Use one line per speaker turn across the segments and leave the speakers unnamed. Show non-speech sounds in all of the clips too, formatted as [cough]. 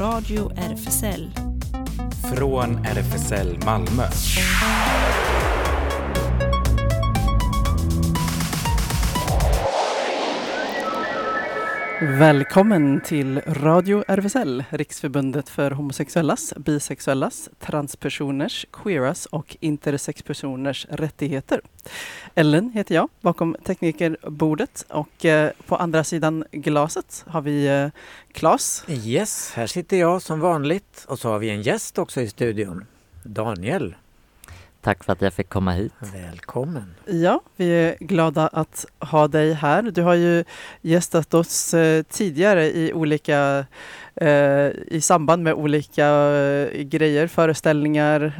Radio RFSL.
Från RFSL Malmö.
Välkommen till Radio RFSL, Riksförbundet för homosexuellas, bisexuellas, transpersoners, queeras och intersexpersoners rättigheter. Ellen heter jag bakom teknikerbordet och eh, på andra sidan glaset har vi eh, Klas.
Yes, här sitter jag som vanligt och så har vi en gäst också i studion. Daniel.
Tack för att jag fick komma hit.
Välkommen!
Ja, vi är glada att ha dig här. Du har ju gästat oss eh, tidigare i olika eh, i samband med olika eh, grejer, föreställningar,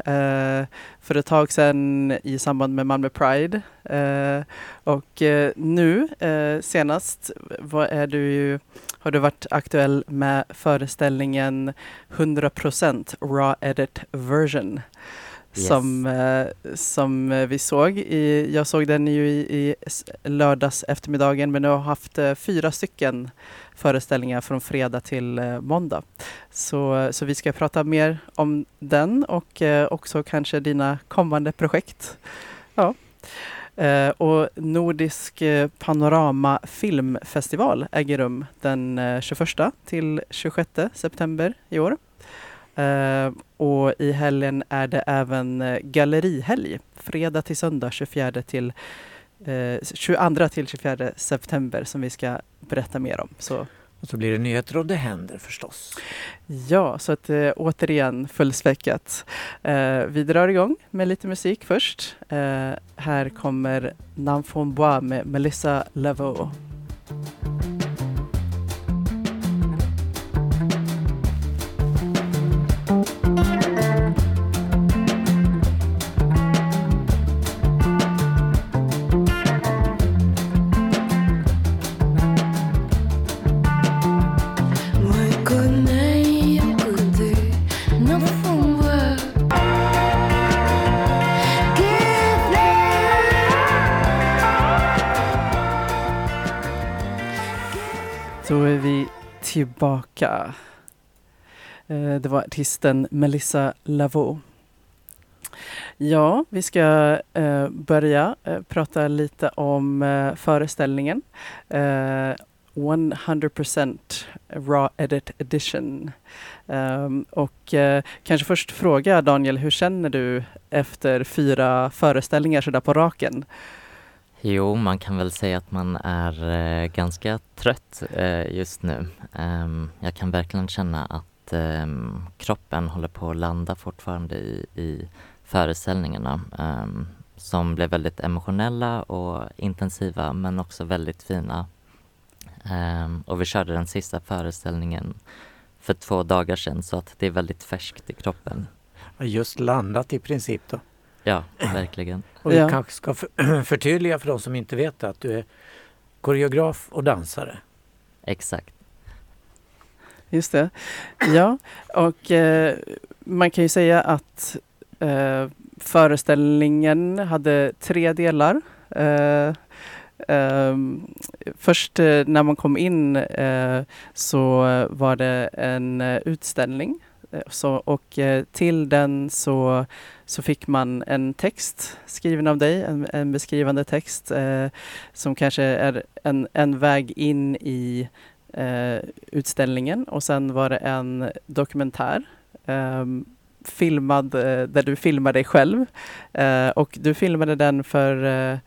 för ett tag sedan i samband med Malmö Pride. Och nu senast vad är du har du varit aktuell med föreställningen 100% Raw Edit Version. Yes. Som, eh, som eh, vi såg. I, jag såg den ju i, i lördags eftermiddagen men jag har haft eh, fyra stycken föreställningar från fredag till eh, måndag. Så, så vi ska prata mer om den och eh, också kanske dina kommande projekt. Ja. Eh, och Nordisk Panorama Filmfestival äger rum den 21 till 26 september i år. Uh, och i helgen är det även uh, gallerihelg. Fredag till söndag 24 till, uh, 22 till 24 september som vi ska berätta mer om. Så.
Och så blir det nyheter och det händer förstås.
Ja, så att uh, återigen fullspäckat. vi drar igång med lite musik först. här kommer Namfon Bois med Melissa Laveau. Tillbaka. Eh, det var artisten Melissa Lavaux. Ja, vi ska eh, börja eh, prata lite om föreställningen. 100% Raw Edit Edition. Um, och uh, kanske först fråga Daniel, hur känner du efter fyra föreställningar sådär på raken?
Jo, man kan väl säga att man är eh, ganska trött eh, just nu. Ehm, jag kan verkligen känna att ehm, kroppen håller på att landa fortfarande i, i föreställningarna ehm, som blev väldigt emotionella och intensiva men också väldigt fina. och vi körde den sista föreställningen för två dagar sedan så att det är väldigt färskt i kroppen.
Just landat i princip då?
Ja, verkligen.
Och vi ja. kanske ska [clears throat] förtydliga för de som inte vet att du är koreograf och dansare.
Exakt.
Just det. Ja, och eh, man kan ju säga att eh, föreställningen hade tre delar. Eh, ehm, först eh, när man kom in eh, så var det en eh, utställning Eh, så, och eh, till den så så fick man en text skriven av dig, en, en beskrivande text eh, som kanske är en, en väg in i eh, utställningen. Och sen var det en dokumentär eh, filmad eh, där du filmar dig själv eh, och du filmade den för eh,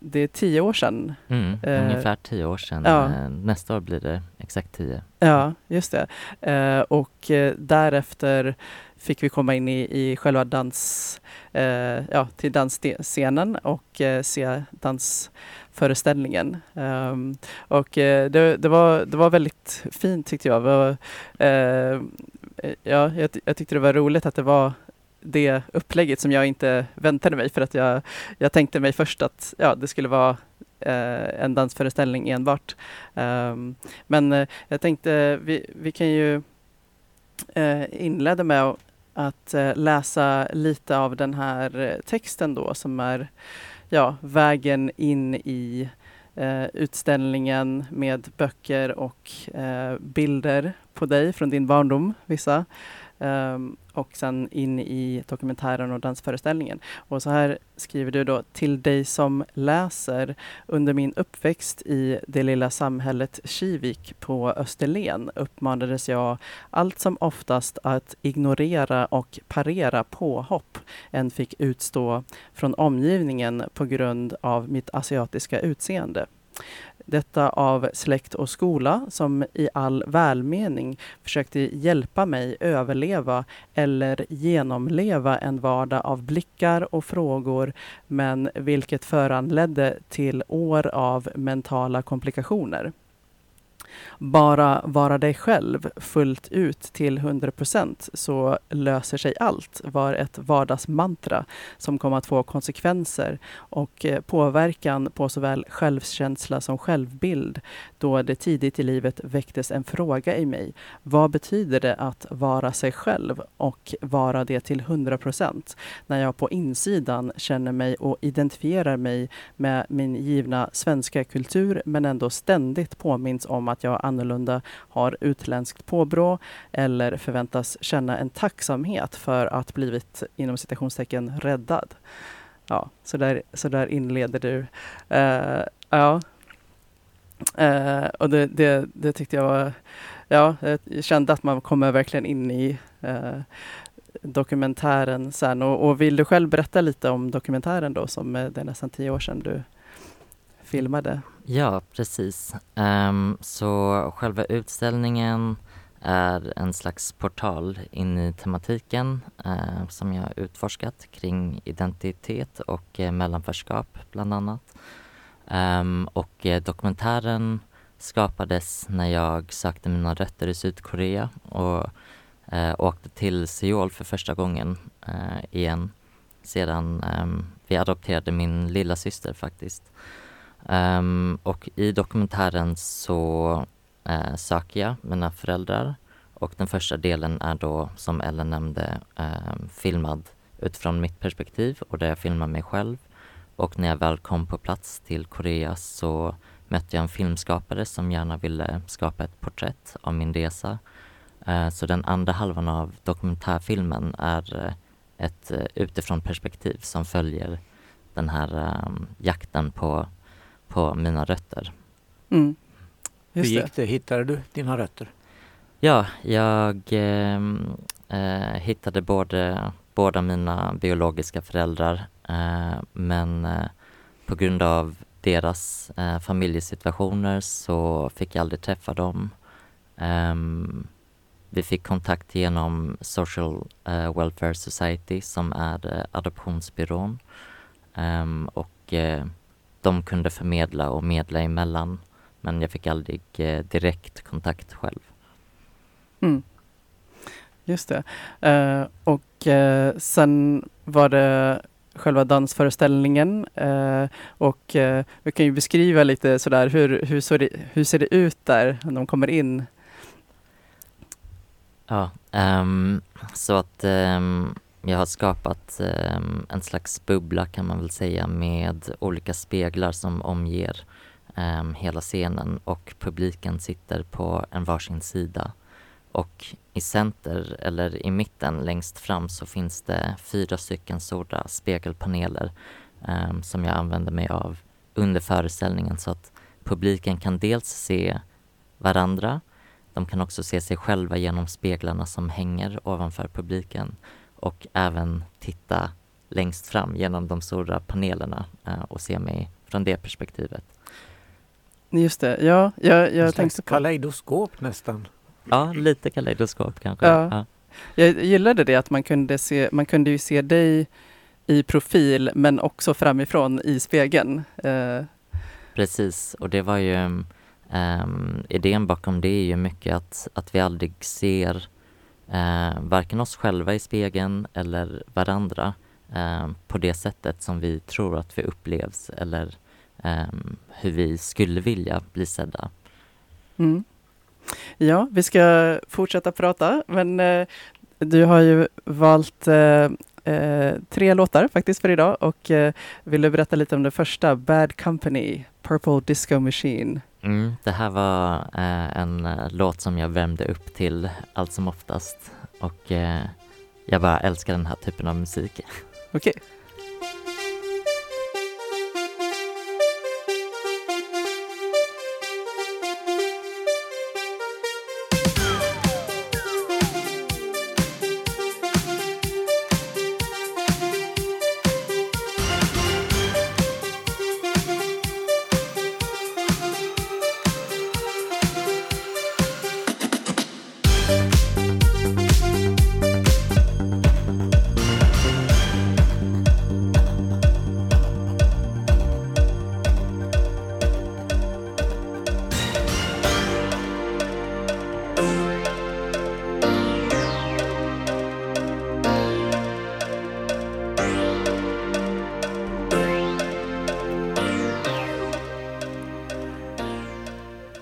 det är tio år sedan.
Mm, ungefär tio år sedan. Ja. Nästa år blir det exakt tio.
Ja, just det. och därefter fick vi komma in i, i själva dans, eh, ja, till dansscenen och eh, se dansföreställningen. Um, och eh, det, det, var, det var väldigt fint tyckte jag. Var, eh, ja, jag, jag tyckte det var roligt att det var det upplägget som jag inte väntade mig för att jag, jag tänkte mig först att ja, det skulle vara eh, en dansföreställning enbart. Um, men eh, jag tänkte vi, vi kan ju eh, inleda med att eh, läsa lite av den här texten då som är ja, vägen in i eh, utställningen med böcker och eh, bilder på dig från din barndom, vissa. Um, och sen in i dokumentären och dansföreställningen. Och så här skriver du då, till dig som läser. Under min uppväxt i det lilla samhället Kivik på Österlen uppmanades jag allt som oftast att ignorera och parera påhopp en fick utstå från omgivningen på grund av mitt asiatiska utseende. Detta av släkt och skola som i all välmening försökte hjälpa mig överleva eller genomleva en vardag av blickar och frågor men vilket föranledde till år av mentala komplikationer bara vara dig själv fullt ut till 100 procent så löser sig allt var ett vardagsmantra som kom att få konsekvenser och eh, påverkan på såväl självkänsla som självbild då det tidigt i livet väcktes en fråga i mig. Vad betyder det att vara sig själv och vara det till 100 procent när jag på insidan känner mig och identifierar mig med min givna svenska kultur men ändå ständigt påminns om att jag annorlunda har utländskt påbrå eller förväntas känna en tacksamhet för att blivit inom citationstecken räddad. Ja, så där, så där inleder du. Uh, ja. Uh, och det, det, det, tyckte jag var... Ja, jag kände att man kommer verkligen in i uh, dokumentären sen. Och, och, vill du själv berätta lite om dokumentären då, som det är nästan tio år sedan du filmade?
Ja, precis. Um, så själva utställningen är en slags portal in i tematiken uh, som jag utforskat kring identitet och uh, mellanförskap bland annat. Um, och uh, dokumentären skapades när jag sökte mina rötter i Sydkorea och uh, åkte till Seoul för första gången igen sedan um, vi adopterade min lilla syster faktiskt. Um, och i dokumentären så uh, söker jag mina föräldrar och den första delen är då, som Ellen nämnde, um, filmad utifrån mitt perspektiv och där jag filmar mig själv. Och när jag väl kom på plats till Korea så mötte jag en filmskapare som gärna ville skapa ett porträtt av min resa. Uh, så den andra halvan av dokumentärfilmen är eh, ett utifrån perspektiv som följer den här um, jakten på på mina rötter.
Mm. Hur gick det? Hittade du dina rötter?
Ja, jag eh, eh, hittade både, båda mina biologiska föräldrar eh, men eh, på grund av deras eh, familjesituationer så fick jag aldrig träffa dem. Ehm, vi fick kontakt genom Social eh, Welfare Society som är adoptionsbyrån ehm, och de kunde förmedla och medla emellan. Men jag fick aldrig eh, direkt kontakt själv.
Mm. Just det. Uh, och uh, sen var det själva dansföreställningen uh, och uh, vi kan ju beskriva lite sådär hur, hur, det, hur ser det ut där när de kommer in?
Ja, um, så att um, jag har skapat eh, en slags bubbla kan man väl säga med olika speglar som omger eh, hela scenen. Och publiken sitter på en varsin sida. Och i center, eller i mitten längst fram, så finns det fyra stycken stora spegelpaneler eh, som jag använder mig av under föreställningen. Så att publiken kan dels se varandra, de kan också se sig själva genom speglarna som hänger ovanför publiken och även titta längst fram genom de stora panelerna uh, och se mig från det perspektivet.
Just det, ja, jag, jag tänkte
på... kaleidoskop nästan.
Ja, lite kaleidoskop kanske.
Ja. ja. Jag gillade det att man kunde, se, man kunde ju se dig i profil men också framifrån i spegeln. Uh.
Precis, och det var ju um, idén bakom det är ju mycket att, att vi aldrig ser eh, varken oss själva i spegeln eller varandra eh, på det sättet som vi tror att vi upplevs eller eh, hur vi skulle vilja bli sedda.
Mm. Ja, vi ska fortsätta prata, men eh, du har ju valt eh, eh, tre låtar faktiskt för idag och eh, vill du berätta lite om den första, Bad Company, Purple Disco Machine?
Mm, det här var eh, en eh, låt som jag värmde upp till allt som oftast och eh, jag bara älskar den här typen av musik.
Okej.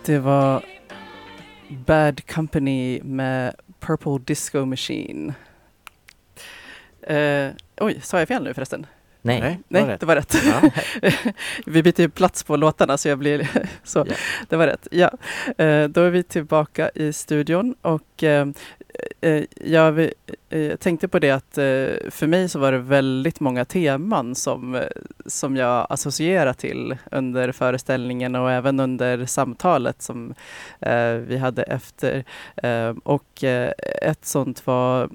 Det var Bad Company med Purple Disco Machine. Eh, oj, sa jag fel nu förresten?
Nej,
Nej,
Nej,
var rätt.
det var rätt.
Ja. [laughs]
vi byter ju plats på låtarna så jag blir [laughs] så.
Ja.
Det var rätt. Ja. Eh, då är vi tillbaka i studion och eh, Eh, jag eh, tänkte på det att eh, för mig så var det väldigt många teman som, eh, som jag associerar till under föreställningen och även under samtalet som eh, vi hade efter. Eh, och eh, ett sånt var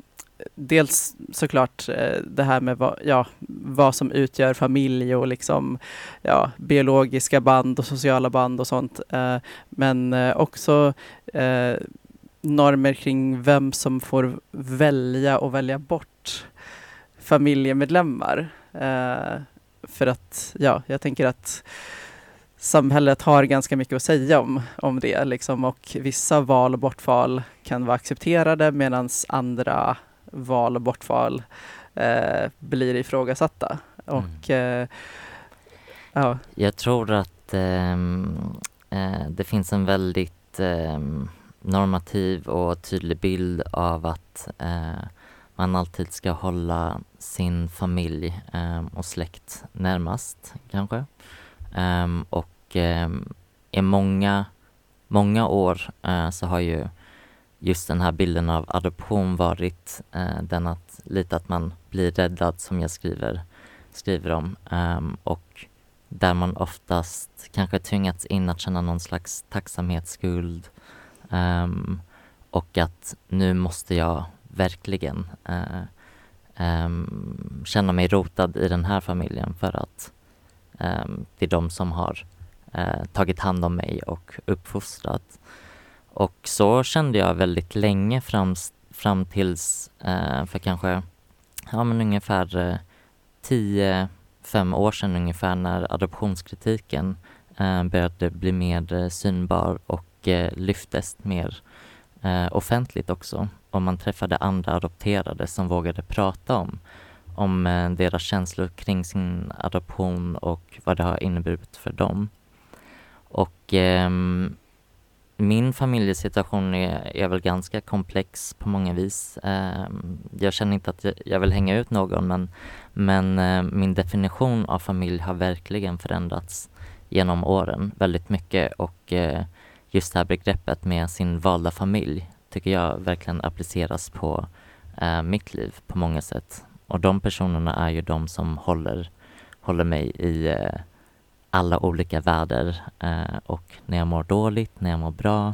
dels såklart eh, det här med vad, ja, vad som utgör familj och liksom ja, biologiska band och sociala band och sånt. Men också normer kring vem som får välja och välja bort familjemedlemmar. Eh, för att, ja, jag tänker att samhället har ganska mycket att säga om, om det liksom och vissa val och bortval kan vara accepterade medan andra val och bortval eh, blir ifrågasatta. Och eh, ja,
Jag tror att ehm, eh, det finns en väldigt ehm, normativ och tydlig bild av att eh, man alltid ska hålla sin familj eh, och släkt närmast kanske. Ehm, och ehm, i många, många år eh, så har ju just den här bilden av adoption varit eh, den att lite att man blir räddad som jag skriver, skriver om. Ehm, och där man oftast kanske tvingats in att känna någon slags tacksamhetsskuld Um, och att nu måste jag verkligen uh, um, känna mig rotad i den här familjen för att um, det är de som har uh, tagit hand om mig och uppfostrat. Och så kände jag väldigt länge fram, fram tills uh, för kanske ja, men ungefär eh, tio fem år sedan ungefär när adoptionskritiken började bli mer synbar och Eh, lyftes mer eh, offentligt också. Och man träffade andra adopterade som vågade prata om, om eh, deras känslor kring sin adoption och vad det har inneburit för dem. Och eh, min familjesituation är, är väl ganska komplex på många vis. Eh, jag känner inte att jag, jag vill hänga ut någon men, men eh, min definition av familj har verkligen förändrats genom åren väldigt mycket och eh, just det här begreppet med sin valda familj tycker jag verkligen appliceras på eh, mitt liv på många sätt. Och de personerna är ju de som håller, håller mig i eh, alla olika väder eh, och när jag mår dåligt, när jag mår bra,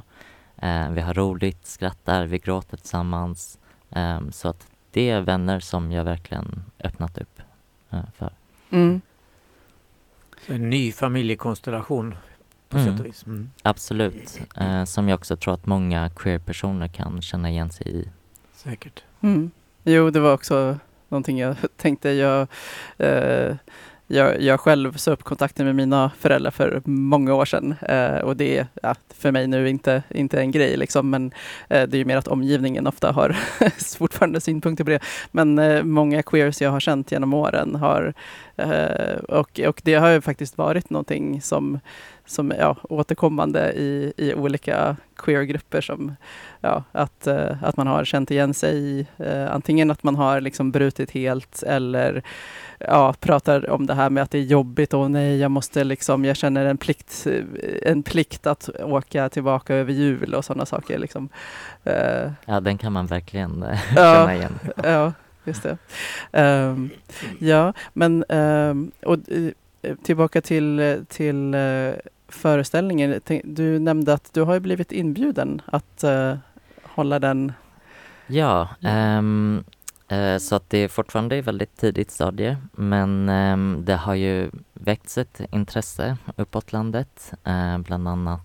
eh, vi har roligt, skrattar, vi gråter tillsammans. Eh, så att det är vänner som jag verkligen öppnat upp eh, för.
mm,
En ny familjekonstellation på
Mm.
sätt och vis. Mm.
Absolut, eh, som jag också tror att många queer-personer kan känna igen sig i.
Säkert.
mm. Jo, det var också någonting jag [laughs] tänkte. Jag, eh, jag, jag själv sa upp kontakten med mina föräldrar för många år sedan eh, och det är ja, för mig nu inte, inte en grej liksom, men eh, det är ju mer att omgivningen ofta har [laughs] fortfarande synpunkter på det. Men eh, många queers jag har känt genom åren har, eh, och, och det har ju faktiskt varit någonting som som är ja, återkommande i, i olika queergrupper som ja, att, uh, att man har känt igen sig i uh, antingen att man har liksom brutit helt eller ja, pratar om det här med att det är jobbigt och nej, jag måste liksom, jag känner en plikt, en plikt att åka tillbaka över jul och sådana saker. Liksom.
Ja, den kan man verkligen [laughs] känna igen. [laughs]
Ja, just det. Um, ja, men um, och, tillbaka till, till föreställningen. Du nämnde att du har blivit inbjuden att uh, hålla den.
Ja, um, uh, så att det är fortfarande i väldigt tidigt stadie men um, det har ju väckts ett intresse uppåt landet, uh, bland annat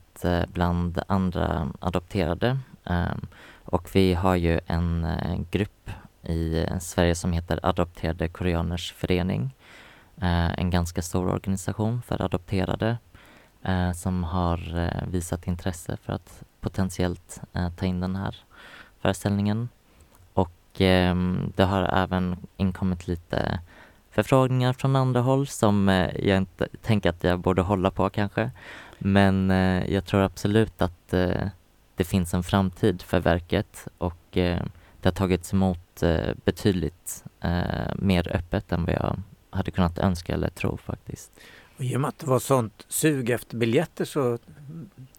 bland andra adopterade. Um, och vi har ju en grupp i Sverige som heter Adopterade Koreaners Förening en ganska stor organisation för adopterade eh, som har eh, visat intresse för att potentiellt eh, ta in den här föreställningen. Och ehm, det har även inkommit lite förfrågningar från andra håll som eh, jag inte tänker att jag borde hålla på kanske. Men eh, jag tror absolut att det finns en framtid för verket och det har tagits emot betydligt mer öppet än vad jag hade kunnat önska eller tro faktiskt.
Och I och med att det var sånt sug efter biljetter så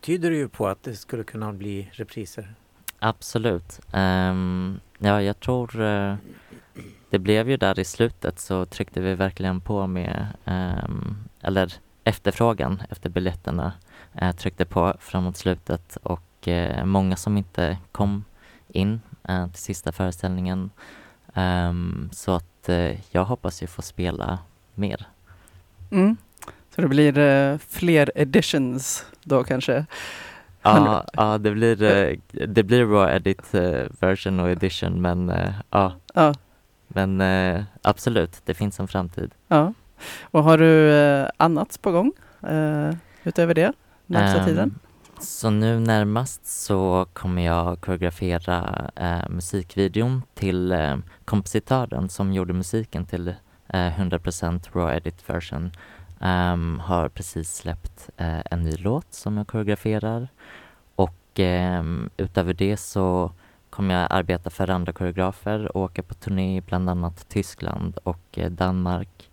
tyder det ju på att det skulle kunna bli repriser.
Absolut. Um, ja, jag tror uh, det blev ju där i slutet så tryckte vi verkligen på med, um, eller efterfrågan efter biljetterna uh, tryckte på framåt slutet och uh, många som inte kom in till sista föreställningen um, så att jag hoppas ju få spela mer.
Mm. Så det blir eh, fler editions då kanske?
Ja, ja det, blir, eh, det blir raw edit eh, version och edition men eh, ja. ja. Men eh, absolut, det finns en framtid.
Ja. Och har du annat på gång utöver det närmsta um, tiden?
Så nu närmast så kommer jag koreografera eh, musikvideon till eh, kompositören som gjorde musiken till eh, 100% raw edit version. Um, har precis släppt uh, en ny låt som jag koreograferar och um, utöver det så kommer jag arbeta för andra koreografer och åka på turné i bland annat Tyskland och uh, Danmark.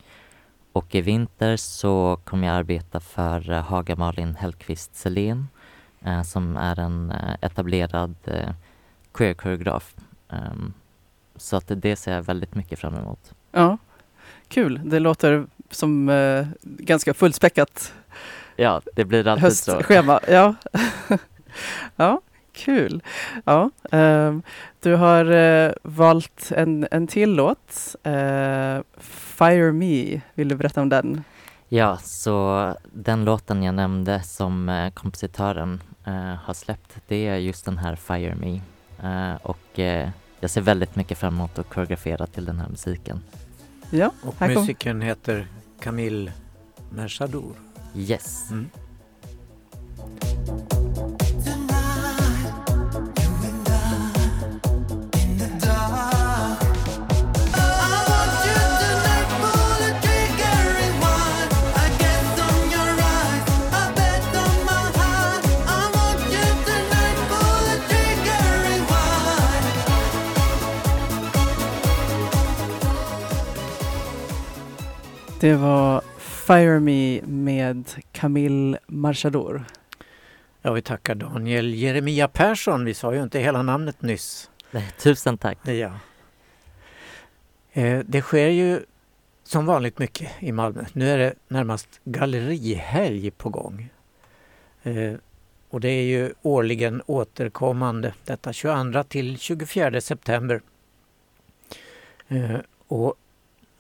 Och i vinter så kommer jag arbeta för uh, Haga Malin Hellqvist Selén som är en etablerad queer-koreograf. Um, så att det ser jag väldigt mycket fram emot.
Ja, kul. Det låter som eh, ganska fullspäckat.
Ja, det blir alltid
höstschema. så. Ja. [laughs] ja, kul. Ja, um, du har uh, valt en, en till låt, uh, Fire Me. Vill du berätta om den?
Ja, så den låten jag nämnde som eh, kompositören eh, har släppt, det är just den här Fire Me. Eh, och eh, jag ser väldigt mycket fram emot att koreografera till den här musiken.
Ja,
och musikern heter Camille Merchadour.
Yes. Mm.
Det var Fire Me med Camille Marchador.
Ja, vi tackar Daniel Jeremia Persson. Vi sa ju inte hela namnet nyss.
Tusen tack.
Ja. Eh, det sker ju som vanligt mycket i Malmö. Nu är det närmast gallerihelg på gång. Eh, och det är ju årligen återkommande, detta 22 till 24 september. Eh, och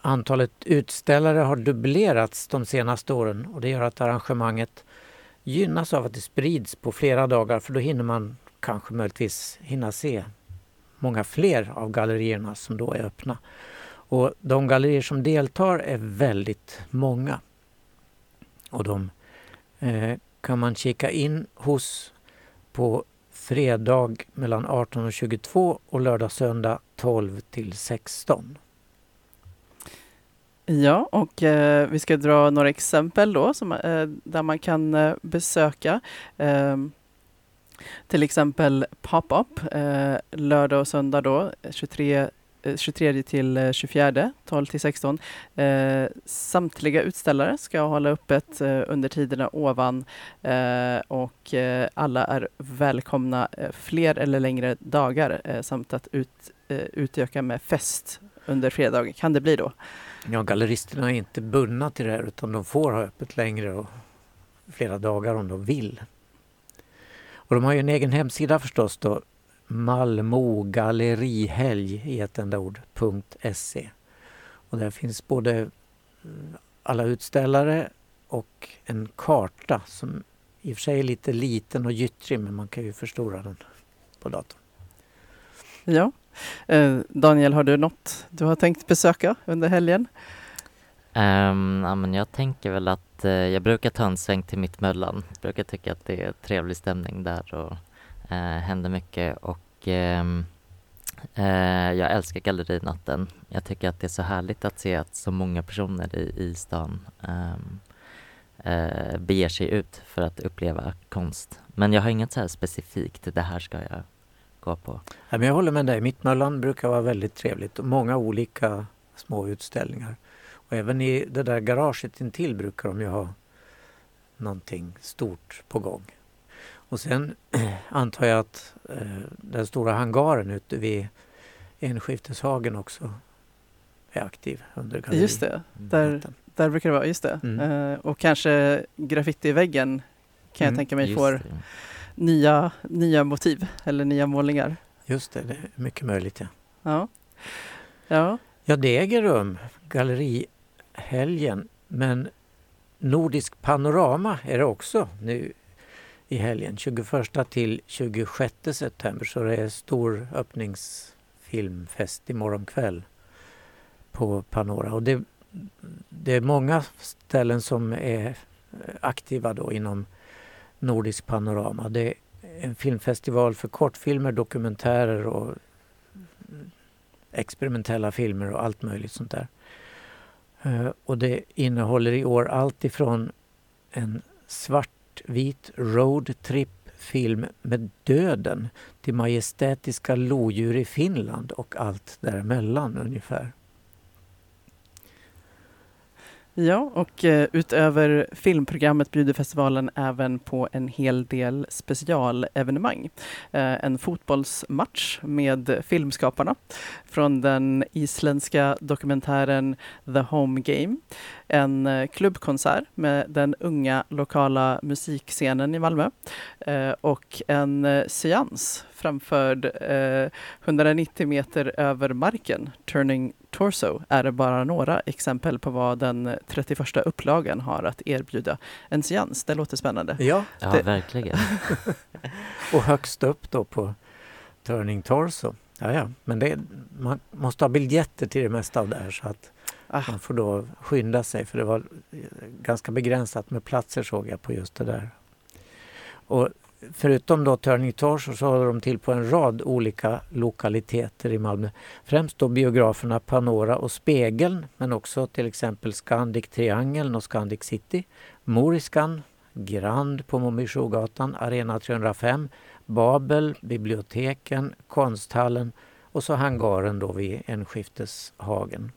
Antalet utställare har dubblerats de senaste åren och det gör att arrangemanget gynnas av att det sprids på flera dagar för då hinner man kanske möjligtvis hinna se många fler av gallerierna som då är öppna. Och de gallerier som deltar är väldigt många. Och de eh, kan man kika in hos på fredag mellan 18 och 22 och lördag söndag 12 till 16.
Ja, och eh, vi ska dra några exempel då som, eh, där man kan eh, besöka. Ehm, till exempel Pop-Up eh, lördag och söndag då, 23 23 eh, till eh, 24, 12 till 16. Eh, samtliga utställare ska hålla öppet eh, under tiderna ovan eh, och eh, alla är välkomna fler eller längre dagar samt att ut, utöka med fest under fredagen kan det bli då.
Ja, galleristerna är inte bundna till det här utan de får ha öppet längre och flera dagar om de vill. Och de har ju en egen hemsida förstås då, Malmö gallerihelg i ett enda ord, .se. Och där finns både eh, alla utställare och en karta som i och för sig är lite liten och gyttrig men man kan ju förstora den på datorn.
Ja. Eh, Daniel, har du något du har tänkt besöka under helgen?
Um, ja, men jag tänker väl att uh, jag brukar ta en sväng till Mittmöllan. Jag brukar tycka att det är trevlig stämning där och uh, händer mycket och um, uh, jag älskar Gallerinatten. Jag tycker att det är så härligt att se att så många personer i, i stan um, uh, beger sig ut för att uppleva konst. Men jag har inget så här specifikt, det här ska jag på.
Ja, men jag håller med dig, Mittmöllan brukar vara väldigt trevligt och många olika små utställningar. Och även i det där garaget intill brukar de ju ha någonting stort på gång. Och sen [clears throat] antar jag att eh, den stora hangaren ute vid Enskifteshagen också är aktiv under galleriet.
Just det, där, där brukar det vara, just det. Mm. Eh, och kanske graffiti i väggen kan mm. jag tänka mig får nya, nya motiv eller nya målningar.
Just det, det är mycket möjligt ja.
Ja, ja.
ja det äger rum, gallerihelgen, men Nordisk panorama är det också nu i helgen, 21 till 26 september, så det är stor öppningsfilmfest imorgon kväll på Panora. Och det, det är många ställen som är aktiva då inom Nordisk panorama. Det är en filmfestival för kortfilmer, dokumentärer och experimentella filmer och allt möjligt sånt där. Eh, och det innehåller i år allt ifrån en svartvit roadtrip film med döden till majestätiska lodjur i Finland och allt däremellan ungefär.
Ja, och eh, utöver filmprogrammet bjuder festivalen även på en hel del specialevenemang. Eh, en fotbollsmatch med filmskaparna från den isländska dokumentären The Home Game. En eh, klubbkonsert med den unga lokala musikscenen i Malmö och en seans framförd 190 meter över marken, Turning Torso är det bara några exempel på vad den 31 upplagan har att erbjuda. En seans, det låter spännande.
Ja,
ja
det...
verkligen. [laughs] [laughs]
och högst upp då på Turning Torso. Ja, ja. men det, man måste ha biljetter till det mesta av det här så att ah. man får då skynda sig för det var ganska begränsat med platser såg jag på just det där. Och förutom då Turning Torso så håller de till på en rad olika lokaliteter i Malmö. Främst då biograferna Panora och Spegeln men också till exempel Scandic Triangeln och Scandic City, Moriskan, Grand på Momirsjogatan, Arena 305, Babel, biblioteken, Konsthallen och så hangaren då vid Enskifteshagen.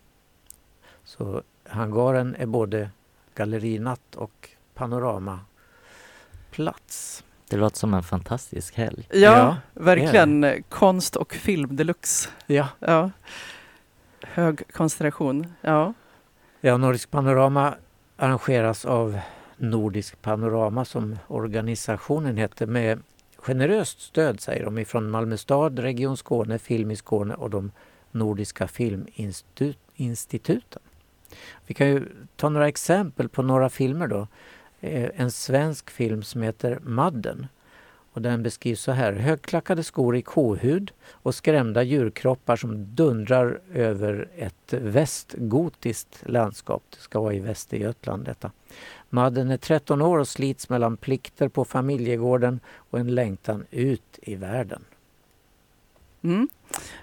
Så hangaren är både gallerinatt och panoramaplats.
Det låter som en fantastisk helg.
Ja, ja verkligen. Konst och film deluxe.
Ja.
ja. Hög koncentration. Ja.
ja, Nordisk Panorama arrangeras av Nordisk Panorama som organisationen heter med generöst stöd säger de ifrån Malmö stad, Region Skåne, Film i Skåne och de Nordiska Filminstituten. Vi kan ju ta några exempel på några filmer då. Eh, en svensk film som heter Madden. Och den beskrivs så här. Högklackade skor i kohud och skrämda djurkroppar som dundrar över ett västgotiskt landskap. Det ska vara i Västergötland detta. Madden är 13 år och slits mellan plikter på familjegården och en längtan ut i världen.
Mm.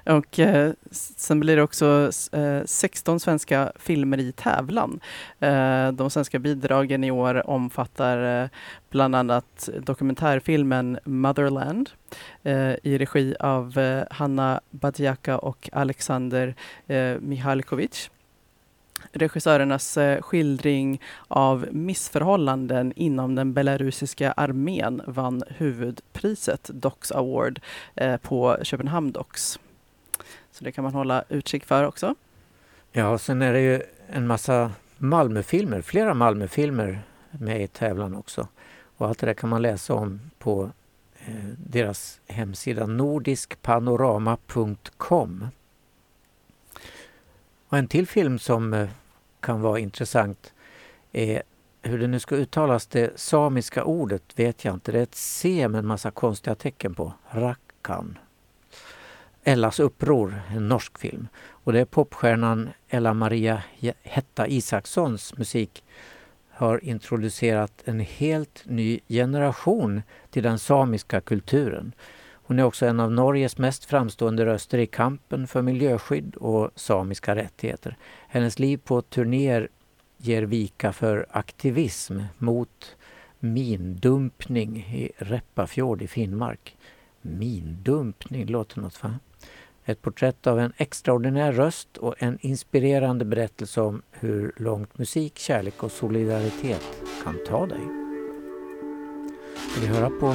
Och eh, sen blir det också eh, 16 svenska filmer i tävlan. Eh, de svenska bidragen i år omfattar eh, bland annat dokumentärfilmen Motherland eh, i regi av eh, Hanna Badjaka och Alexander eh, Mihalkovic regissörernas eh, skildring av missförhållanden inom den belarusiska armén vann huvudpriset Docs Award eh, på Köpenhamn Docs. Så det kan man hålla utkik för också.
Ja, sen är det ju en massa Malmöfilmer, flera Malmöfilmer med i tävlan också. Och allt det där kan man läsa om på eh, deras hemsida nordiskpanorama.com. Och en till film som eh, kan vara intressant är hur det nu ska uttalas, det samiska ordet vet jag inte. Det är ett C med en massa konstiga tecken på. Rackan. Ellas uppror, en norsk film. Och det är popstjärnan Ella Maria Hetta Isakssons musik har introducerat en helt ny generation till den samiska kulturen. Hon är också en av Norges mest framstående röster i kampen för miljöskydd och samiska rättigheter. Hennes liv på turnéer ger vika för aktivism mot mindumpning i Reppafjord i Finnmark. Mindumpning, låter något va? Ett porträtt av en extraordinär röst och en inspirerande berättelse om hur långt musik, kärlek och solidaritet kan ta dig. Ska vi höra på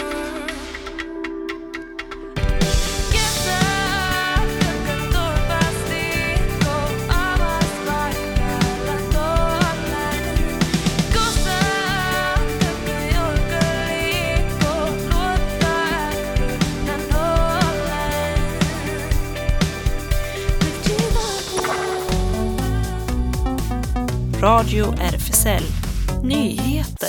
Radio RFSL Nyheter.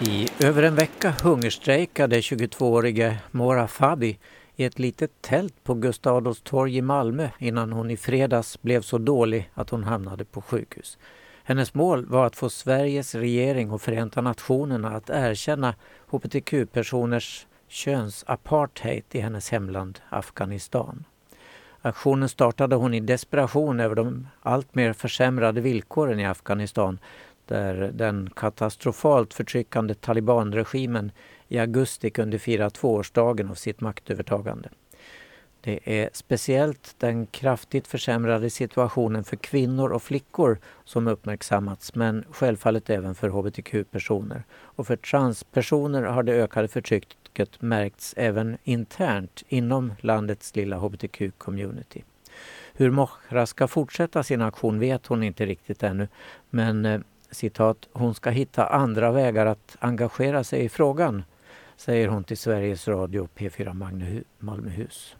I över en vecka hungerstrejkade 22-årige Mora Fabi i ett litet tält på Gustav Adolfs torg i Malmö innan hon i fredags blev så dålig att hon hamnade på sjukhus. Hennes mål var att få Sveriges regering och Förenta Nationerna att erkänna hbtq-personers könsapartheid i hennes hemland Afghanistan. Aktionen startade hon i desperation över de alltmer försämrade villkoren i Afghanistan där den katastrofalt förtryckande talibanregimen i augusti kunde fira tvåårsdagen av sitt maktövertagande. Det är speciellt den kraftigt försämrade situationen för kvinnor och flickor som uppmärksammats men självfallet även för hbtq-personer. Och för transpersoner har det ökade förtrycket trycket märkts även internt inom landets lilla hbtq-community. Hur Mohra ska fortsätta sin aktion vet hon inte riktigt ännu men eh, citat, hon ska hitta andra vägar att engagera sig i frågan, säger hon till Sveriges Radio P4 Malmöhus.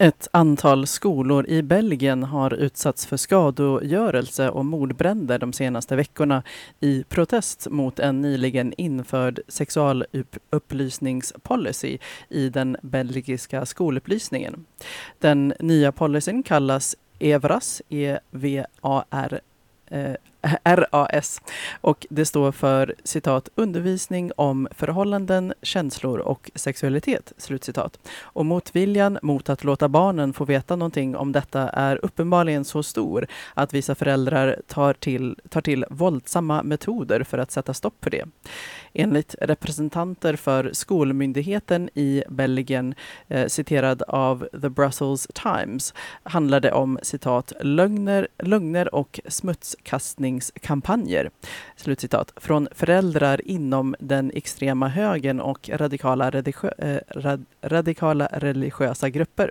Ett antal skolor i Belgien har utsatts för skadegörelse och mordbränder de senaste veckorna i protest mot en nyligen införd sexualupplysningspolicy i den belgiska skolupplysningen. Den nya policyn kallas EVRAS, E-V-A-R eh, RAS och det står för citat undervisning om förhållanden, känslor och sexualitet. Slutcitat. Och motviljan mot att låta barnen få veta någonting om detta är uppenbarligen så stor att vissa föräldrar tar till, tar till våldsamma metoder för att sätta stopp för det. Enligt representanter för skolmyndigheten i Belgien, eh, citerad av The Brussels Times, handlar det om citat lögner, lögner och smutskastningskampanjer. Slutcitat. Från föräldrar inom den extrema högern och radikala, religiö, eh, rad, radikala religiösa grupper.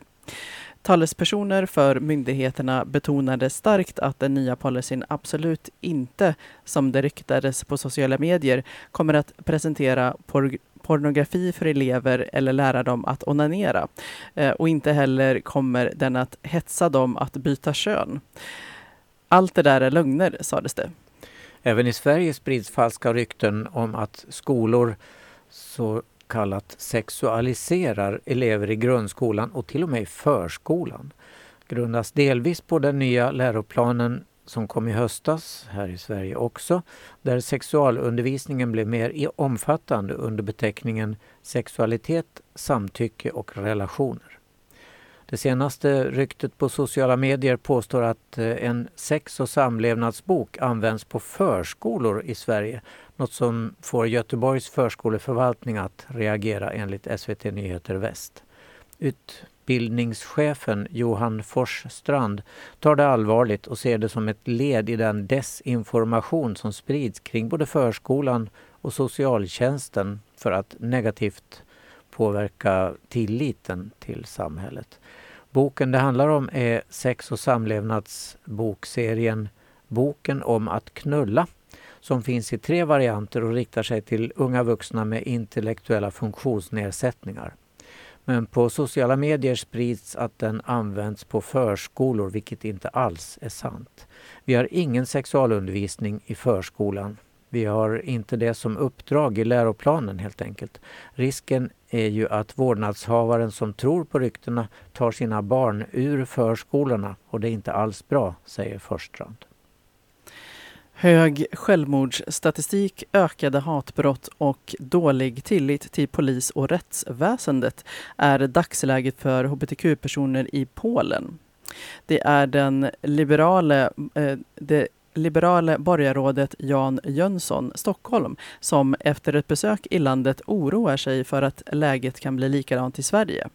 Talespersoner för myndigheterna betonade starkt att den nya policyn absolut inte, som det ryktades på sociala medier, kommer att presentera por pornografi för elever eller lära dem att onanera. Eh, och inte heller kommer den att hetsa dem att byta kön. Allt det där är lögner, sades det.
Även i Sverige sprids falska rykten om att skolor så kallat sexualiserar elever i grundskolan och till och med i förskolan. Grundas delvis på den nya läroplanen som kom i höstas, här i Sverige också, där sexualundervisningen blev mer omfattande under beteckningen sexualitet, samtycke och relationer. Det senaste ryktet på sociala medier påstår att eh, en sex och samlevnadsbok används på förskolor i Sverige. Något som får Göteborgs förskoleförvaltning att reagera enligt SVT Nyheter Väst. Utbildningschefen Johan Forsstrand tar det allvarligt och ser det som ett led i den desinformation som sprids kring både förskolan och socialtjänsten för att negativt påverka tilliten till samhället. Boken det handlar om är sex och samlevnadsbokserien Boken om att knulla som finns i tre varianter och riktar sig till unga vuxna med intellektuella funktionsnedsättningar. Men på sociala medier sprids att den används på förskolor, vilket inte alls är sant. Vi har ingen sexualundervisning i förskolan. Vi har inte det som uppdrag i läroplanen helt enkelt. Risken är ju att vårdnadshavaren som tror på ryktena tar sina barn ur förskolorna och det är inte alls bra, säger Förstrand.
Hög självmordsstatistik, ökade hatbrott och dålig tillit till polis och rättsväsendet är dagsläget för hbtq-personer i Polen. Det är den liberale, eh, det liberale borgarrådet Jan Jönsson, Stockholm, som efter ett besök i landet oroar sig för att läget kan bli likadant i Sverige.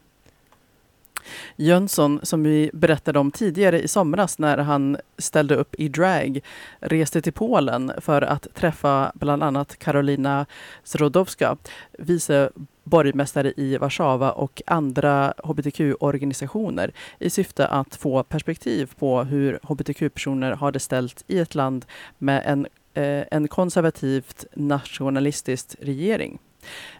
Jönsson, som vi berättade om tidigare i somras när han ställde upp i drag, reste till Polen för att träffa bland annat Karolina Zrodowska, vice borgmästare i Warszawa och andra hbtq-organisationer i syfte att få perspektiv på hur hbtq-personer har det ställt i ett land med en, eh, en konservativt nationalistisk regering.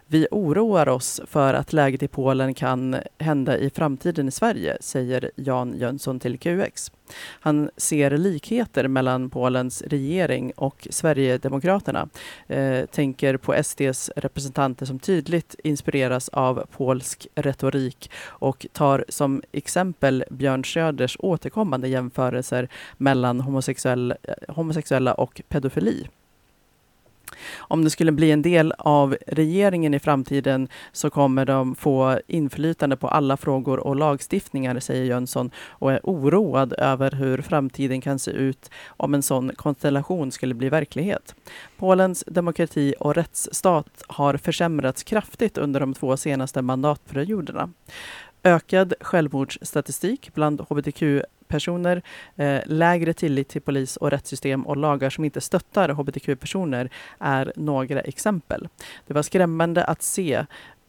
Vi oroar oss för att läget i Polen kan hända i framtiden i Sverige, säger Jan Jönsson till QX. Han ser likheter mellan Polens regering och Sverigedemokraterna. Eh, tänker på SDs representanter som tydligt inspireras av polsk retorik och tar som exempel Björn Söders återkommande jämförelser mellan homosexuell, eh, homosexuella och pedofili. Om det skulle bli en del av regeringen i framtiden så kommer de få inflytande på alla frågor och lagstiftningar, säger Jönsson och är oroad över hur framtiden kan se ut om en sån konstellation skulle bli verklighet. Polens demokrati och rättsstat har försämrats kraftigt under de två senaste mandatperioderna. Ökad självmordsstatistik bland hbtq personer, eh, lägre tillit till polis och rättssystem och lagar som inte stöttar hbtq-personer är några exempel. Det var skrämmande att se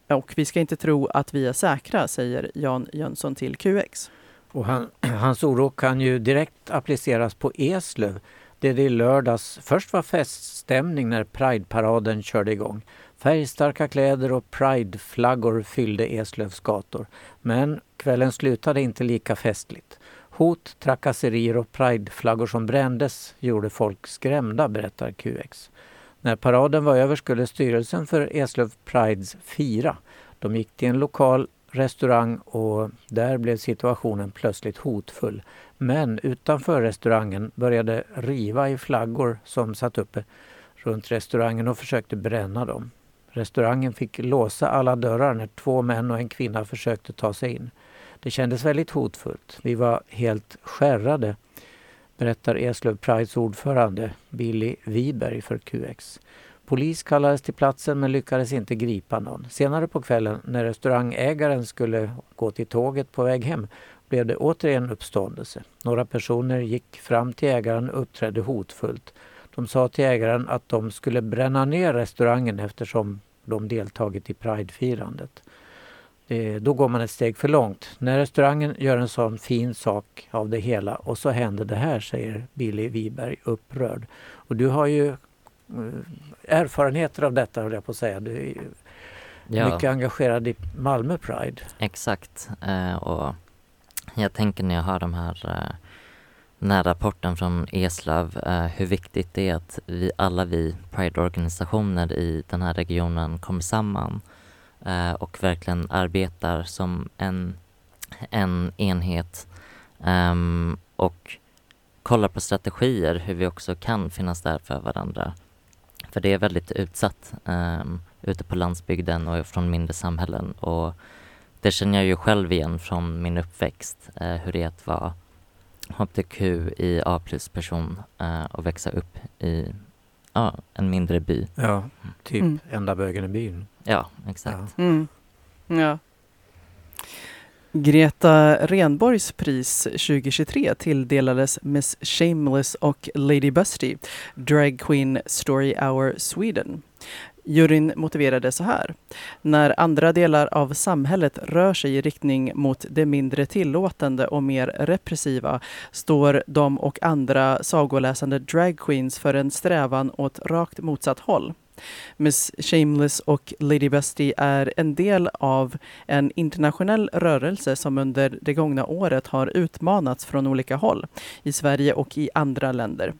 och vi ska inte tro att vi är säkra, säger Jan Jönsson till QX.
Och han, [clears throat] hans oro kan ju direkt appliceras på Eslöv där det i lördags först var feststämning när Pride-paraden körde igång. Färgstarka kläder och prideflaggor fyllde Eslövs gator. Men kvällen slutade inte lika festligt. Hot, trakasserier och prideflaggor som brändes gjorde folk skrämda, berättar QX. När paraden var över skulle styrelsen för Eslöv Prides fira. De gick till en lokal restaurang och där blev situationen plötsligt hotfull. Men utanför restaurangen började riva i flaggor som satt uppe runt restaurangen och försökte bränna dem. Restaurangen fick låsa alla dörrar när två män och en kvinna försökte ta sig in. Det kändes väldigt hotfullt. Vi var helt skärrade, berättar Eslöv Prides ordförande Billy Wiberg för QX. Polis kallades till platsen men lyckades inte gripa någon. Senare på kvällen när restaurangägaren skulle gå till tåget på väg hem blev det återigen uppståndelse. Några personer gick fram till ägaren och uppträdde hotfullt. De sa till ägaren att de skulle bränna ner restaurangen eftersom de deltagit i Pridefirandet. Eh, då går man ett steg för långt. När restaurangen gör en sån fin sak av det hela och så händer det här, säger Billy Wiberg upprörd. Och du har ju eh, erfarenheter av detta, höll jag på att säga. Du är ja. mycket engagerad i Malmö Pride.
Exakt. Eh, och jag tänker när jag hör de här den här rapporten från Eslöv, eh, hur viktigt det är att vi alla vi Pride-organisationer i den här regionen kommer samman eh, och verkligen arbetar som en, en enhet ehm, och kollar på strategier hur vi också kan finnas där för varandra. För det är väldigt utsatt um, ute på landsbygden och från mindre samhällen och det känner jag ju själv igen från min uppväxt, uh, hur det är att vara hbtq i A plus person uh, och växa upp i uh, en mindre by.
Ja, typ
Mm.
enda bögen i byn.
Ja, exakt.
Ja.
Mm. Ja. Greta Renborgs pris 2023 tilldelades Miss Shameless och Lady Busty, Drag Queen Story Hour Sweden. Juryn motiverade så här. När andra delar av samhället rör sig i riktning mot det mindre tillåtande och mer repressiva står de och andra sagoläsande dragqueens för en strävan åt rakt motsatt håll. Miss Shameless och Lady Bestie är en del av en internationell rörelse som under det gångna året har utmanats från olika håll i Sverige och i andra länder.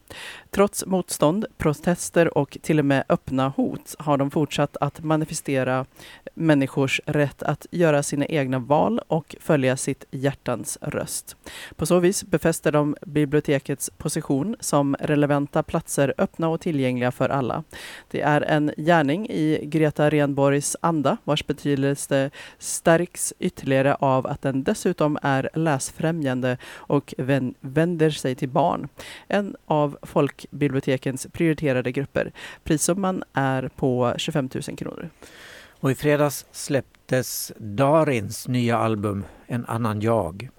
Trots motstånd, protester och till och med öppna hot har de fortsatt att manifestera människors rätt att göra sina egna val och följa sitt hjärtans röst. På så vis befäster de bibliotekets position som relevanta platser öppna och tillgängliga för alla. Det är en gärning i Greta Renborgs anda vars betydelse stärks ytterligare av att den dessutom är läsfrämjande och vänder sig till barn. En av folkbibliotekens prioriterade grupper. Prissumman är på 25 000 kronor.
Och i fredags släpptes Darins nya album En annan jag.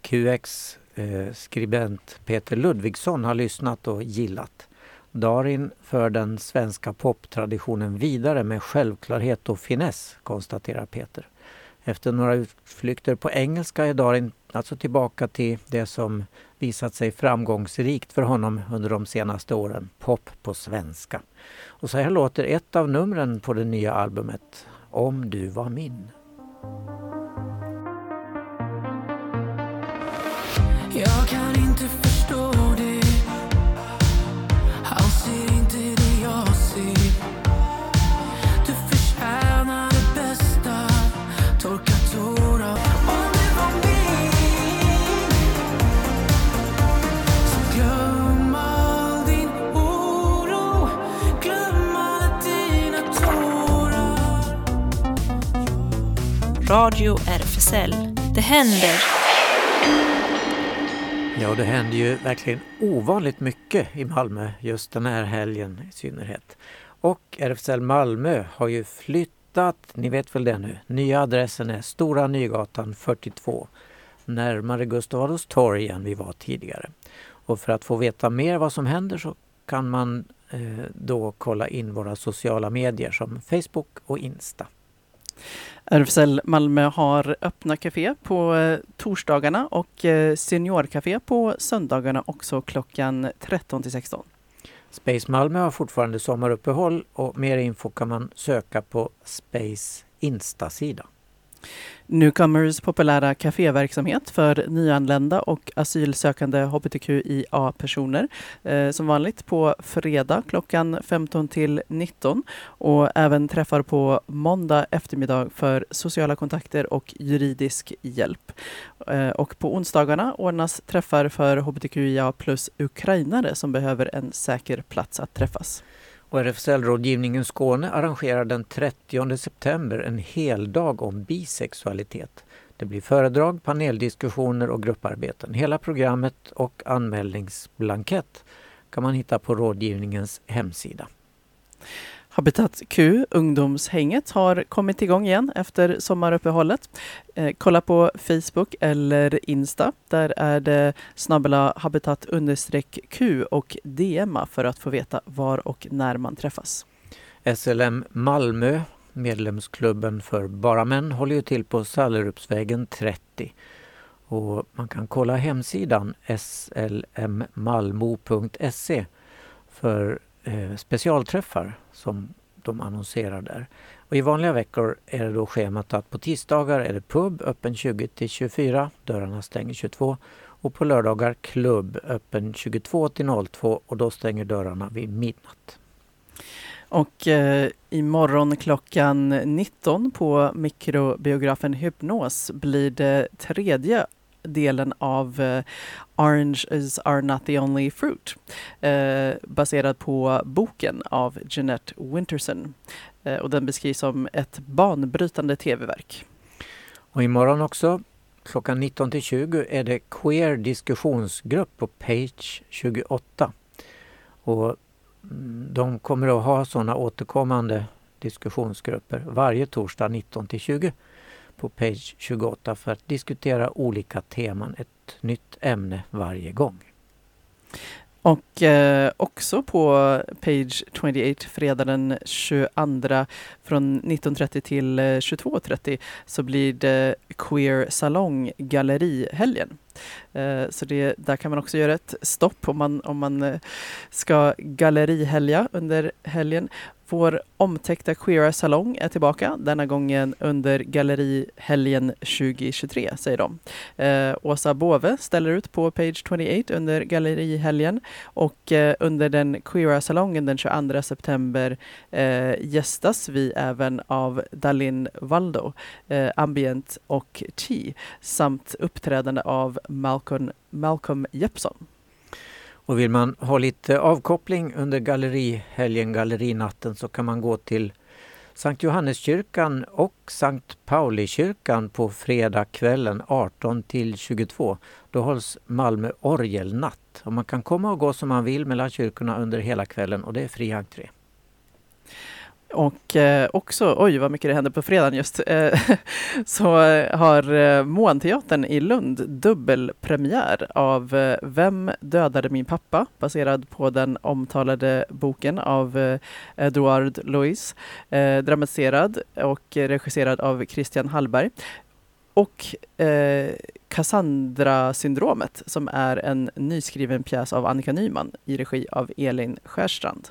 QX eh, skribent Peter Ludvigsson har lyssnat och gillat. Darin för den svenska poptraditionen vidare med självklarhet och finess, konstaterar Peter. Efter några utflykter på engelska är Darin alltså tillbaka till det som visat sig framgångsrikt för honom under de senaste åren, pop på svenska. Och så här låter ett av numren på det nya albumet, Om du var min.
Jag kan inte förstå
Radio RFSL. Det händer.
Ja, det händer ju verkligen ovanligt mycket i Malmö just den här helgen i synnerhet. Och RFSL Malmö har ju flyttat, ni vet väl det nu, nya adressen är Stora Nygatan 42 närmare Gustav Adolfs torg än vi var tidigare. Och för att få veta mer vad som händer så kan man eh, då kolla in våra sociala medier som Facebook och Insta.
RFSL Malmö har öppna café på eh, torsdagarna och seniorkafé seniorcafé på söndagarna också klockan 13 till 16.
Space Malmö har fortfarande sommaruppehåll och mer info kan man söka på Space Insta-sida.
Newcomers populära kaféverksamhet för nyanlända och asylsökande hbtqia-personer eh, som vanligt på fredag klockan 15 till 19 och även träffar på måndag eftermiddag för sociala kontakter och juridisk hjälp. Eh, och på onsdagarna ordnas träffar för hbtqia plus ukrainare som behöver en säker plats att träffas.
Och RFSL-rådgivningen Skåne arrangerar den 30 september en heldag om bisexualitet. Det blir föredrag, paneldiskussioner och grupparbeten. Hela programmet och anmälningsblankett kan man hitta på rådgivningens hemsida.
Habitat Q, ungdomshänget, har kommit igång igen efter sommaruppehållet. Eh, kolla på Facebook eller Insta. Där är det snabbla habitat understreck Q och DMa för att få veta var och när man träffas.
SLM Malmö, medlemsklubben för bara män, håller ju till på Sallerupsvägen 30. Och man kan kolla hemsidan slmmalmo.se för eh, specialträffar som de annonserar där. Och I vanliga veckor är det då schemat att på tisdagar är det pub öppen 20 till 24, dörrarna stänger 22 och på lördagar klubb öppen 22 till 02 och då stänger dörrarna vid midnatt.
Och eh, imorgon klockan 19 på mikrobiografen Hypnos blir det tredje delen av uh, Oranges are not the only fruit uh, baserad på boken av Jeanette Winterson. Uh, och den beskrivs som ett banbrytande tv-verk.
Och imorgon också klockan 19 till 20 är det Queer diskussionsgrupp på Page 28. Och mm, de kommer att ha sådana återkommande diskussionsgrupper varje torsdag 19 till 20 på Page 28 för att diskutera olika teman, ett nytt ämne varje gång.
Och eh, också på Page 28 fredag den 22 från 19.30 till eh, 22.30 så blir det Queer Salong Gallerihelgen. Eh, så det, där kan man också göra ett stopp om man, om man eh, ska gallerihelga under helgen. Vår omtäckta queera salong är tillbaka, denna gången under Gallerihelgen 2023, säger de. Eh, Åsa Bove ställer ut på Page 28 under Gallerihelgen och eh, under den queera salongen den 22 september eh, gästas vi även av Dalin Valdo, eh, Ambient och Tea, samt uppträdande av Malcolm, Malcolm Jeppsson.
Och vill man ha lite avkoppling under gallerihelgen, gallerinatten, så kan man gå till Sankt Johanneskyrkan och Sankt Paulikyrkan på fredagskvällen 18 till 22. Då hålls Malmö orgelnatt. Och man kan komma och gå som man vill mellan kyrkorna under hela kvällen och det är fri entré.
Och eh, också, oj vad mycket det händer på fredagen just, eh, [laughs] så eh, har eh, Månteatern i Lund dubbelpremiär av eh, Vem dödade min pappa? baserad på den omtalade boken av eh, Edouard Louis, dramatiserad och regisserad av Christian Hallberg. Och Cassandra-syndromet som är en nyskriven pjäs av Annika Nyman i regi av Elin Skärstrand.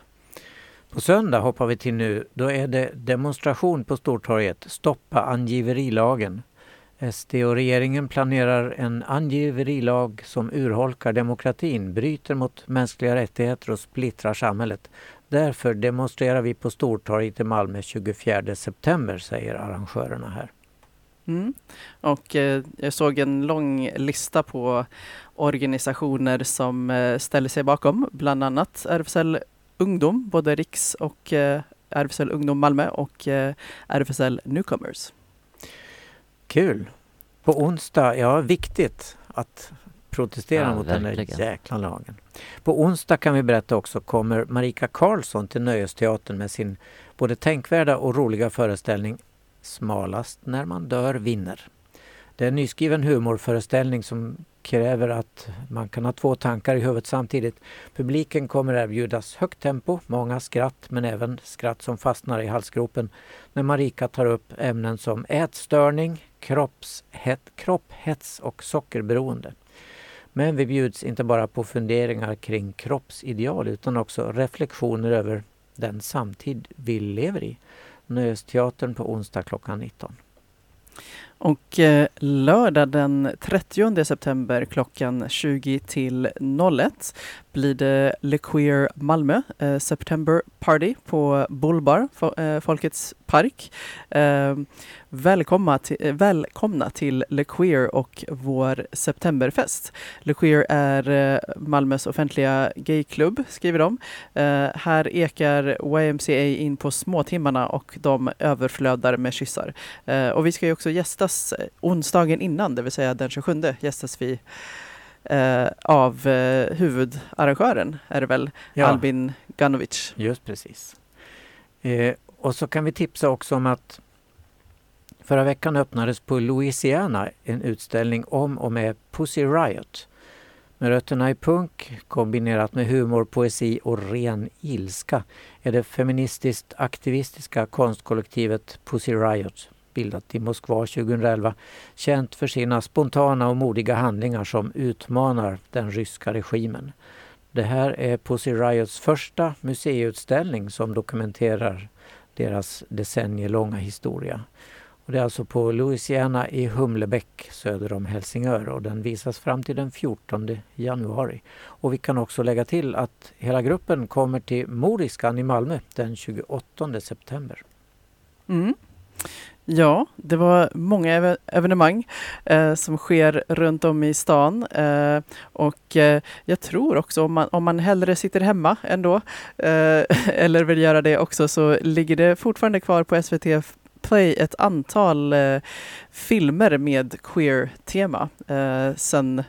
På söndag hoppar vi till nu. Då är det demonstration på Stortorget. Stoppa angiverilagen. SD och regeringen planerar en angiverilag som urholkar demokratin, bryter mot mänskliga rättigheter och splittrar samhället. Därför demonstrerar vi på Stortorget i Malmö 24 september, säger arrangörerna här.
Mm. Och eh, jag såg en lång lista på organisationer som eh, ställer sig bakom, bland annat RFSL Ungdom, både Riks och eh, RFSL Ungdom Malmö och eh, RFSL Newcomers.
Kul! På onsdag, ja viktigt att protestera
Ja,
mot den
verkligen.
där jäkla lagen. På onsdag kan vi berätta också kommer Marika Karlsson till Nöjesteatern med sin både tänkvärda och roliga föreställning Smalast när man dör vinner. Det är en nyskriven humorföreställning som kräver att man kan ha två tankar i huvudet samtidigt. Publiken kommer erbjudas högt tempo, många skratt men även skratt som fastnar i halsgropen när Marika tar upp ämnen som ätstörning, kroppshet, kropphets och sockerberoende. Men vi bjuds inte bara på funderingar kring kroppsideal utan också reflektioner över den samtid vi lever i. Nöjesteatern på onsdag klockan 19.
Och eh, lördag den 30 september klockan 20 till 01 blir det Le Queer Malmö eh, September Party på Bullbar, fo- eh, Folkets park. Eh, välkomna, till, eh, välkomna till Le Queer och vår septemberfest. Le Queer är eh, Malmös offentliga gayklubb, skriver de. Eh, här ekar YMCA in på småtimmarna och de överflödar med kyssar. Eh, och vi ska ju också gästas onsdagen innan, det vill säga den 27 gästas vi eh, av eh, huvudarrangören, är det väl,
Ja.
Albin Ganovic.
Just precis. Eh, och så kan vi tipsa också om att förra veckan öppnades på Louisiana en utställning om och med Pussy Riot. Med rötterna i punk kombinerat med humor, poesi och ren ilska är det feministiskt aktivistiska konstkollektivet Pussy Riot bildat i Moskva 2011 känt för sina spontana och modiga handlingar som utmanar den ryska regimen. Det här är Pussy Riots första museiutställning som dokumenterar deras decennielånga historia. Och det är alltså på Louisiana i Humlebäck söder om Helsingör och den visas fram till den 14 januari. Och vi kan också lägga till att hela gruppen kommer till Moriskan i Malmö den 28 september.
Mm. Ja, det var många evenemang eh, som sker runt om i stan. Eh, och eh, jag tror också om man, om man hellre sitter hemma ändå, eh, [laughs] eller vill göra det också, så ligger det fortfarande kvar på SVT Play ett antal eh, filmer med queer-tema. Eh, sen,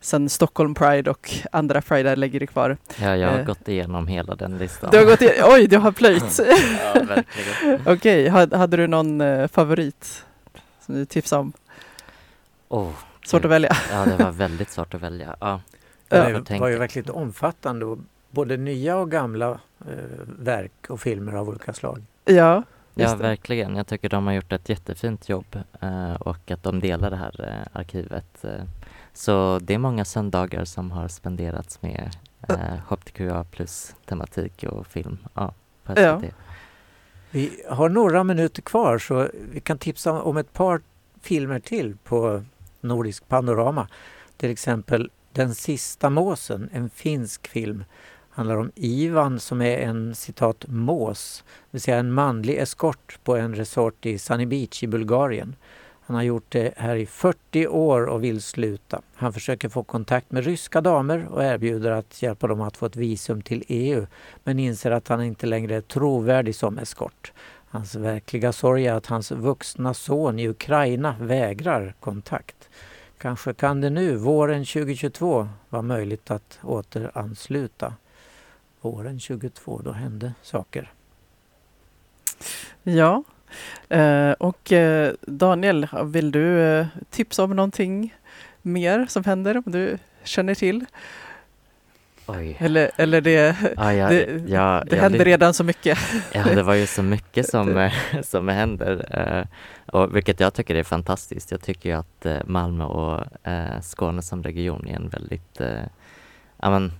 sen Stockholm Pride och andra Pride lägger det kvar.
Ja, jag har
Eh.
gått igenom hela den listan.
Du har gått i, oj, du har plöjt! [laughs]
ja, verkligen.
Okej, hade, hade du någon eh, favorit som du tipsade om?
Oh,
Svårt att välja.
ja, det var väldigt svårt att välja. Ja.
Det var ju verkligen omfattande både nya och gamla eh, verk och filmer av olika slag.
Ja,
Ja, verkligen. Jag tycker de har gjort ett jättefint jobb eh, och att de delar det här eh, arkivet. Eh. Så det är många söndagar som har spenderats med eh, HBTQA plus tematik och film ja, på SVT.
Ja.
Vi har några minuter kvar så vi kan tipsa om ett par filmer till på Nordisk Panorama. Till exempel Den sista måsen, en finsk film. Handlar om Ivan som är en citat mås, det vill säga en manlig eskort på en resort i Sunny Beach i Bulgarien. Han har gjort det här i 40 år och vill sluta. Han försöker få kontakt med ryska damer och erbjuder att hjälpa dem att få ett visum till EU men inser att han inte längre är trovärdig som eskort. Hans verkliga sorg är att hans vuxna son i Ukraina vägrar kontakt. Kanske kan det nu, våren 2022, vara möjligt att återansluta. Våren 2022, då hände saker.
Ja. Eh, och eh, Daniel, vill du eh, tipsa om någonting mer som händer, om du känner till?
Oj.
Eller, eller det,
Ja, jag,
det,
jag,
det händer
ly-
redan så mycket.
Ja, det var ju så mycket [laughs] som, som händer, och vilket jag tycker är fantastiskt. Jag tycker ju att Malmö och Skåne som region är en väldigt, ja men,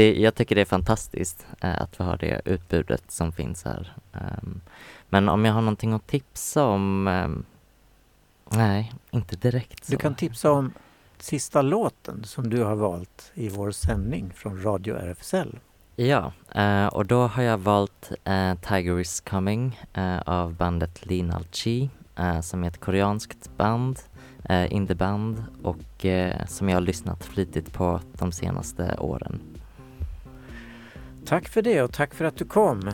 det, jag tycker det är fantastiskt eh, att vi har det utbudet som finns här. Ehm, men om jag har någonting att tipsa om, ehm, nej, inte direkt så.
Du kan tipsa om sista låten som du har valt i vår sändning från Radio RFSL.
Ja, eh, och då har jag valt eh, Tiger is coming eh, av bandet Linal Chi eh, som är ett koreanskt band, eh, indieband och eh, som jag har lyssnat flitigt på de senaste åren.
Tack för det och tack för att du kom.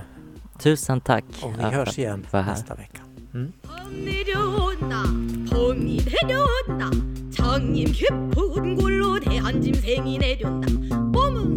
Tusen tack!
Och vi hörs igen nästa vecka. Mm.
봄